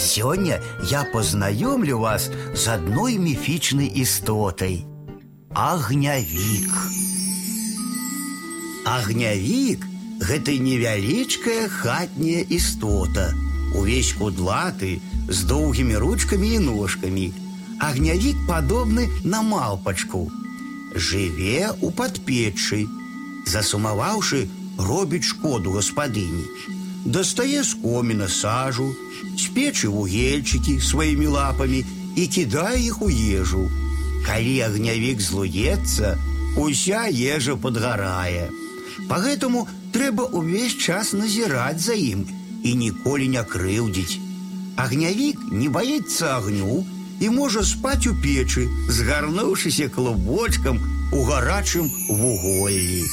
Сёння я познаёмлю вас з адной міфічнай істотай. Агнявік. Агнявік гэта невялічкая хатняя істота. Увесь кудлаты з доўгімі ручкамі і ножкамі. Агнявік падобны на малпачку. Жыве у падпечы. Засумаваўшы, робіць шкоду гаспадыні. Дастае з коміна сажу, з печы вугельчыкі сваімі лапамі і кідае іх у ежу. Калі агнявік злуецца, уся ежа падгарае. Пагэтаму трэба ўвесь час назіраць за ім і ніколі не крыўдзіць. Агнявік не баіцца агню і можа спаць у печы, згарнуўшыся клубочкам у гарачым вуголлі.